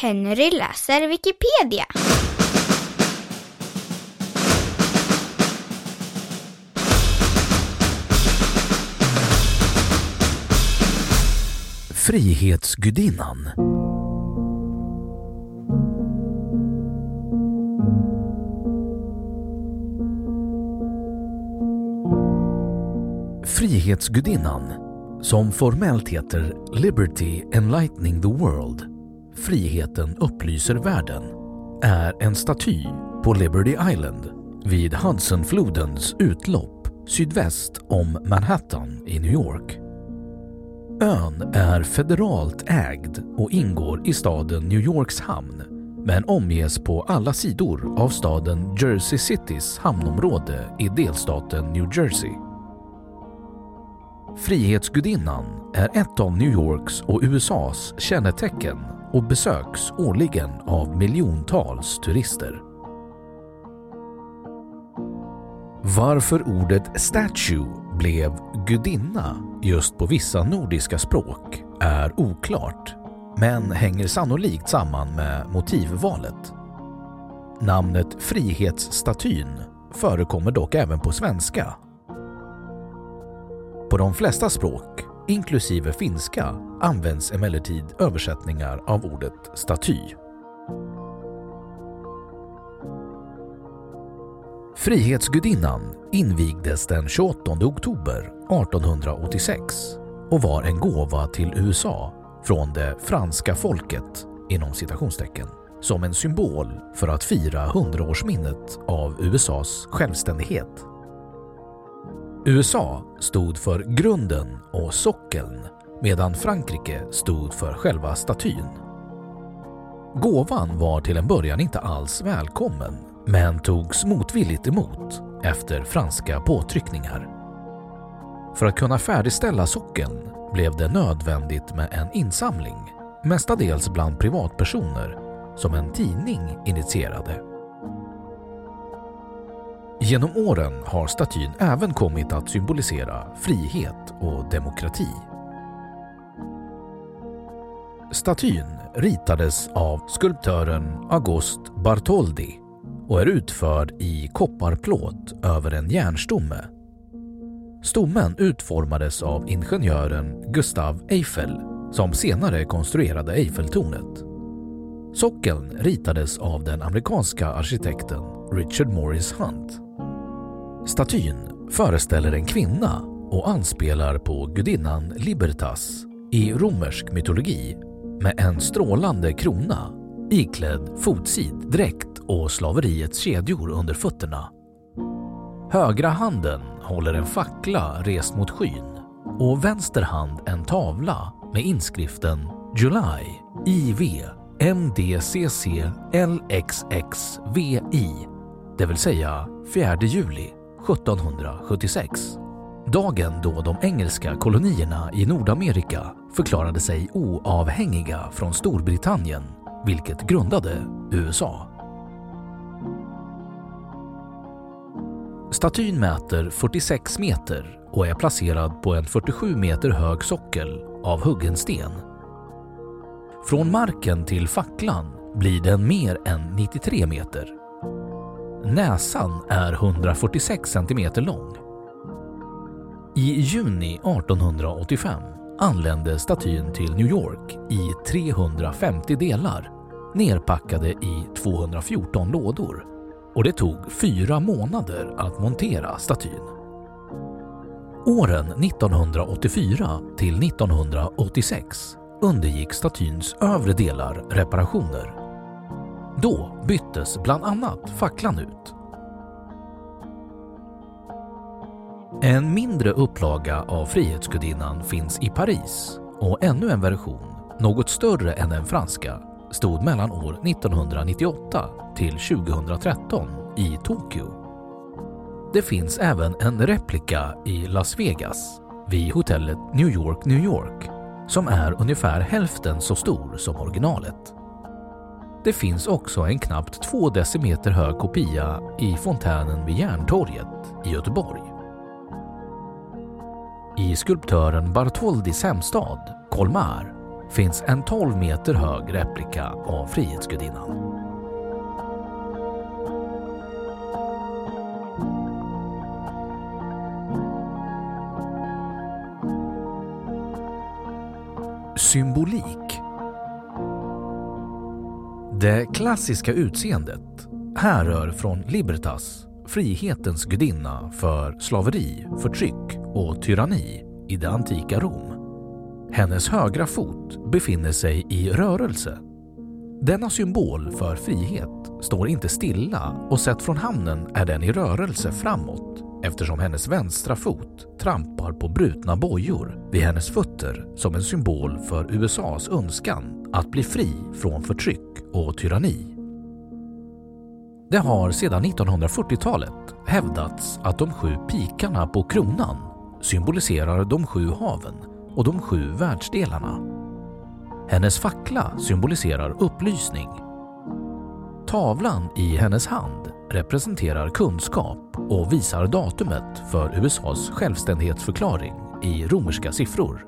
Henry läser Wikipedia. Frihetsgudinnan Frihetsgudinnan, som formellt heter Liberty Enlightening the World, Friheten upplyser världen, är en staty på Liberty Island vid Hudsonflodens utlopp sydväst om Manhattan i New York. Ön är federalt ägd och ingår i staden New Yorks hamn men omges på alla sidor av staden Jersey Citys hamnområde i delstaten New Jersey. Frihetsgudinnan är ett av New Yorks och USAs kännetecken och besöks årligen av miljontals turister. Varför ordet ”statue” blev gudinna just på vissa nordiska språk är oklart, men hänger sannolikt samman med motivvalet. Namnet Frihetsstatyn förekommer dock även på svenska. På de flesta språk, inklusive finska, används emellertid översättningar av ordet staty. Frihetsgudinnan invigdes den 28 oktober 1886 och var en gåva till USA från det franska folket inom citationstecken som en symbol för att fira 100-årsminnet av USAs självständighet. USA stod för grunden och sockeln medan Frankrike stod för själva statyn. Gåvan var till en början inte alls välkommen men togs motvilligt emot efter franska påtryckningar. För att kunna färdigställa sockeln blev det nödvändigt med en insamling, mestadels bland privatpersoner, som en tidning initierade. Genom åren har statyn även kommit att symbolisera frihet och demokrati. Statyn ritades av skulptören August Bartholdi och är utförd i kopparplåt över en järnstomme. Stommen utformades av ingenjören Gustav Eiffel som senare konstruerade Eiffeltornet. Sockeln ritades av den amerikanska arkitekten Richard Morris Hunt. Statyn föreställer en kvinna och anspelar på gudinnan Libertas i romersk mytologi med en strålande krona iklädd fotsid dräkt och slaveriets kedjor under fötterna. Högra handen håller en fackla rest mot skyn och vänster hand en tavla med inskriften July IV MDCC LXXVI, det vill säga 4 juli 1776. Dagen då de engelska kolonierna i Nordamerika förklarade sig oavhängiga från Storbritannien, vilket grundade USA. Statyn mäter 46 meter och är placerad på en 47 meter hög sockel av huggen sten. Från marken till facklan blir den mer än 93 meter. Näsan är 146 cm lång. I juni 1885 anlände statyn till New York i 350 delar nerpackade i 214 lådor och det tog fyra månader att montera statyn. Åren 1984 till 1986 undergick statyns övre delar reparationer. Då byttes bland annat facklan ut. En mindre upplaga av Frihetsgudinnan finns i Paris och ännu en version, något större än den franska, stod mellan år 1998 till 2013 i Tokyo. Det finns även en replika i Las Vegas vid hotellet New York, New York som är ungefär hälften så stor som originalet. Det finns också en knappt två decimeter hög kopia i fontänen vid Järntorget i Göteborg. I skulptören Bartholdis hemstad, Colmar, finns en 12 meter hög replika av Frihetsgudinnan. Symbolik det klassiska utseendet härrör från Libertas, frihetens gudinna för slaveri, förtryck och tyranni i det antika Rom. Hennes högra fot befinner sig i rörelse. Denna symbol för frihet står inte stilla och sett från hamnen är den i rörelse framåt eftersom hennes vänstra fot trampar på brutna bojor vid hennes fötter som en symbol för USAs önskan att bli fri från förtryck och tyranni. Det har sedan 1940-talet hävdats att de sju pikarna på kronan symboliserar de sju haven och de sju världsdelarna. Hennes fackla symboliserar upplysning. Tavlan i hennes hand representerar kunskap och visar datumet för USAs självständighetsförklaring i romerska siffror.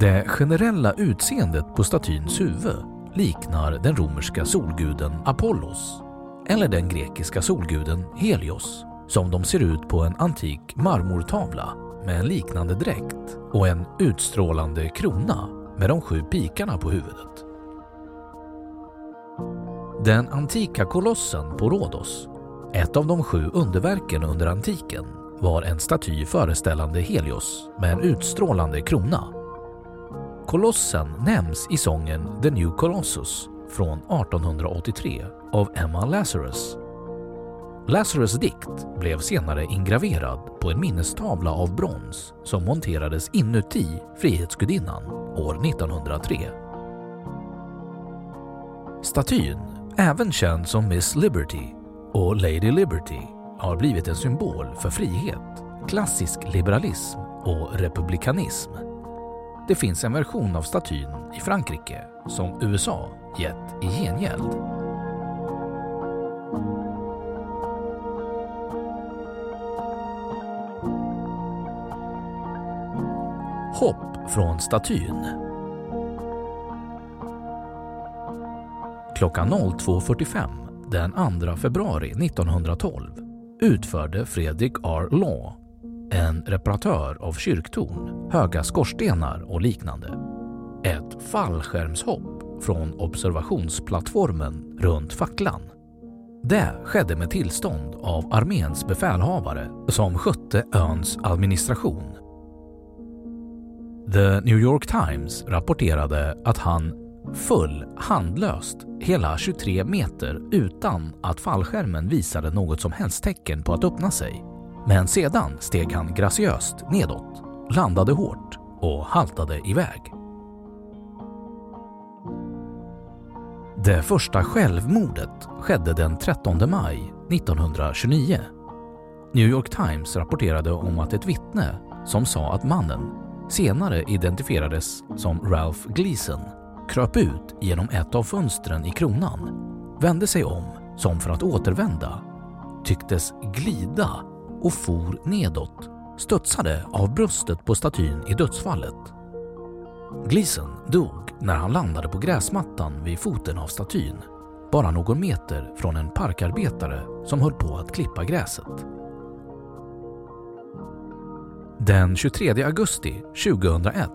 Det generella utseendet på statyns huvud liknar den romerska solguden Apollos eller den grekiska solguden Helios som de ser ut på en antik marmortavla med en liknande dräkt och en utstrålande krona med de sju pikarna på huvudet. Den antika kolossen på Rhodos, ett av de sju underverken under antiken, var en staty föreställande Helios med en utstrålande krona. Kolossen nämns i sången The New Colossus från 1883 av Emma Lazarus. Lazarus dikt blev senare ingraverad på en minnestavla av brons som monterades inuti Frihetsgudinnan år 1903. Statyn, även känd som Miss Liberty och Lady Liberty, har blivit en symbol för frihet, klassisk liberalism och republikanism. Det finns en version av statyn i Frankrike som USA gett i gengäld. Hopp från statyn. Klockan 02.45 den 2 februari 1912 utförde Fredrik R. Law, en reparatör av kyrktorn, höga skorstenar och liknande, ett fallskärmshopp från observationsplattformen runt facklan. Det skedde med tillstånd av arméns befälhavare som skötte öns administration. The New York Times rapporterade att han föll handlöst hela 23 meter utan att fallskärmen visade något som helst tecken på att öppna sig. Men sedan steg han graciöst nedåt, landade hårt och haltade iväg. Det första självmordet skedde den 13 maj 1929. New York Times rapporterade om att ett vittne som sa att mannen senare identifierades som Ralph Gleason kröp ut genom ett av fönstren i kronan, vände sig om som för att återvända, tycktes glida och for nedåt, studsade av bröstet på statyn i dödsfallet. Gleason dog när han landade på gräsmattan vid foten av statyn, bara någon meter från en parkarbetare som höll på att klippa gräset. Den 23 augusti 2001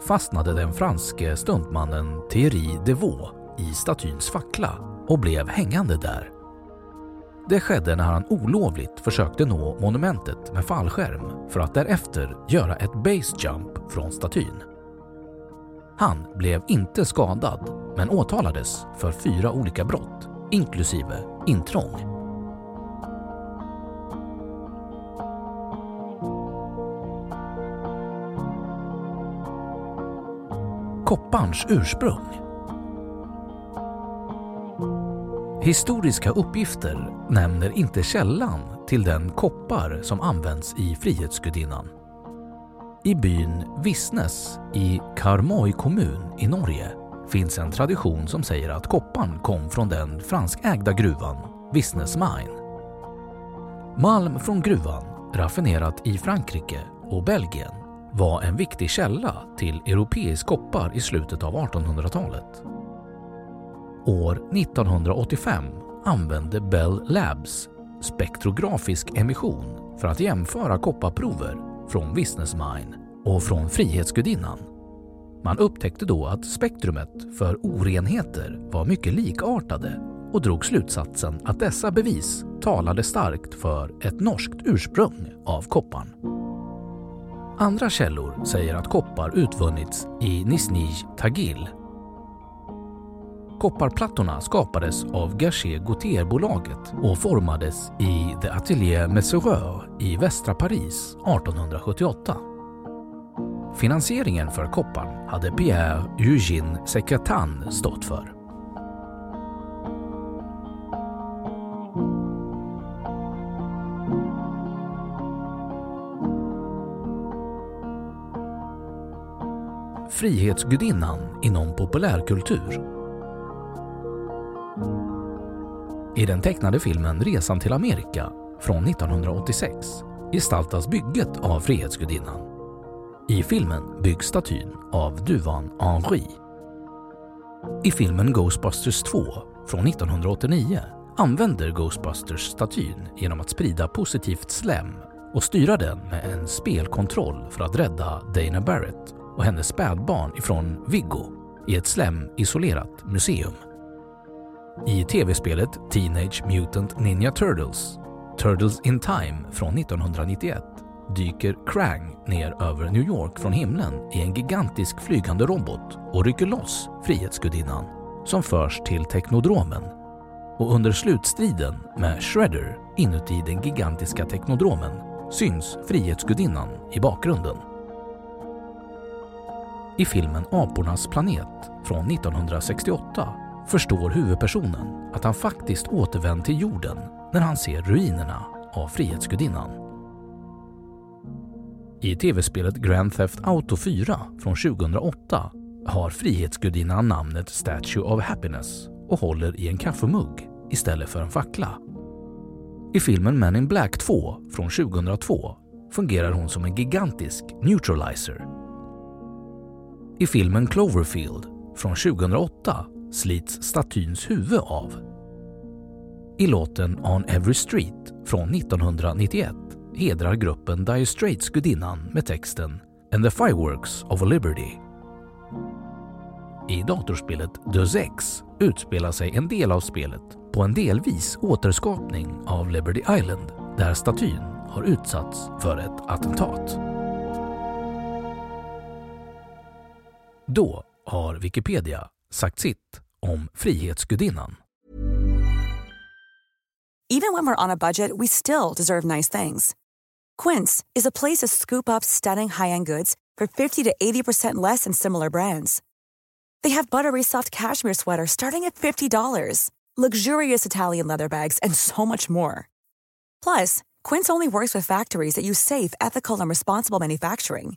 fastnade den franske stuntmannen Thierry Devaux i statyns fackla och blev hängande där. Det skedde när han olovligt försökte nå monumentet med fallskärm för att därefter göra ett base jump från statyn. Han blev inte skadad men åtalades för fyra olika brott, inklusive intrång. Kopparns ursprung Historiska uppgifter nämner inte källan till den koppar som används i Frihetsgudinnan. I byn Vissnes i Karmøy kommun i Norge finns en tradition som säger att kopparn kom från den franskägda gruvan Vissnes Mine. Malm från gruvan, raffinerat i Frankrike och Belgien, var en viktig källa till europeisk koppar i slutet av 1800-talet. År 1985 använde Bell Labs spektrografisk emission för att jämföra kopparprover från Business Mine och från Frihetsgudinnan. Man upptäckte då att spektrumet för orenheter var mycket likartade och drog slutsatsen att dessa bevis talade starkt för ett norskt ursprung av kopparn. Andra källor säger att koppar utvunnits i Nisnij Tagil Kopparplattorna skapades av Gachet Gautier-bolaget och formades i The Atelier Messereur i västra Paris 1878. Finansieringen för kopparn hade Pierre Eugène Secretan stått för. Frihetsgudinnan inom populärkultur I den tecknade filmen Resan till Amerika från 1986 gestaltas bygget av Frihetsgudinnan. I filmen byggs statyn av duvan Henri. I filmen Ghostbusters 2 från 1989 använder Ghostbusters statyn genom att sprida positivt slem och styra den med en spelkontroll för att rädda Dana Barrett och hennes spädbarn ifrån Viggo i ett slemisolerat museum. I tv-spelet Teenage Mutant Ninja Turtles, Turtles in Time från 1991 dyker Krang ner över New York från himlen i en gigantisk flygande robot och rycker loss Frihetsgudinnan som förs till Teknodromen. Och under slutstriden med Shredder inuti den gigantiska Teknodromen syns Frihetsgudinnan i bakgrunden. I filmen Apornas planet från 1968 förstår huvudpersonen att han faktiskt återvänt till jorden när han ser ruinerna av Frihetsgudinnan. I tv-spelet Grand Theft Auto 4 från 2008 har Frihetsgudinnan namnet Statue of Happiness och håller i en kaffemugg istället för en fackla. I filmen Men in Black 2 från 2002 fungerar hon som en gigantisk neutralizer. I filmen Cloverfield från 2008 slits statyns huvud av. I låten On Every Street från 1991 hedrar gruppen Dire Straits gudinnan med texten “And the fireworks of liberty”. I datorspelet Deus Ex utspelar sig en del av spelet på en delvis återskapning av Liberty Island där statyn har utsatts för ett attentat. Då har Wikipedia sagt sitt om Frihetsgudinnan. Even when we're on a budget we still deserve nice things. Quince is a place to scoop up stunning high-end goods for 50 to 80% less than similar brands. They have buttery soft cashmere sweaters starting at $50, luxurious Italian leather bags, and so much more. Plus, Quince only works with factories that use safe, ethical, and responsible manufacturing.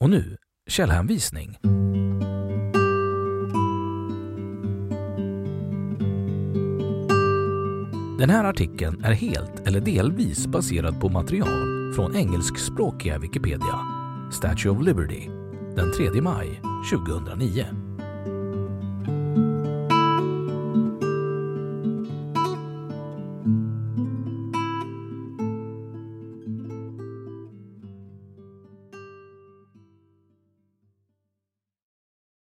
Och nu källhänvisning. Den här artikeln är helt eller delvis baserad på material från engelskspråkiga Wikipedia, Statue of Liberty, den 3 maj 2009.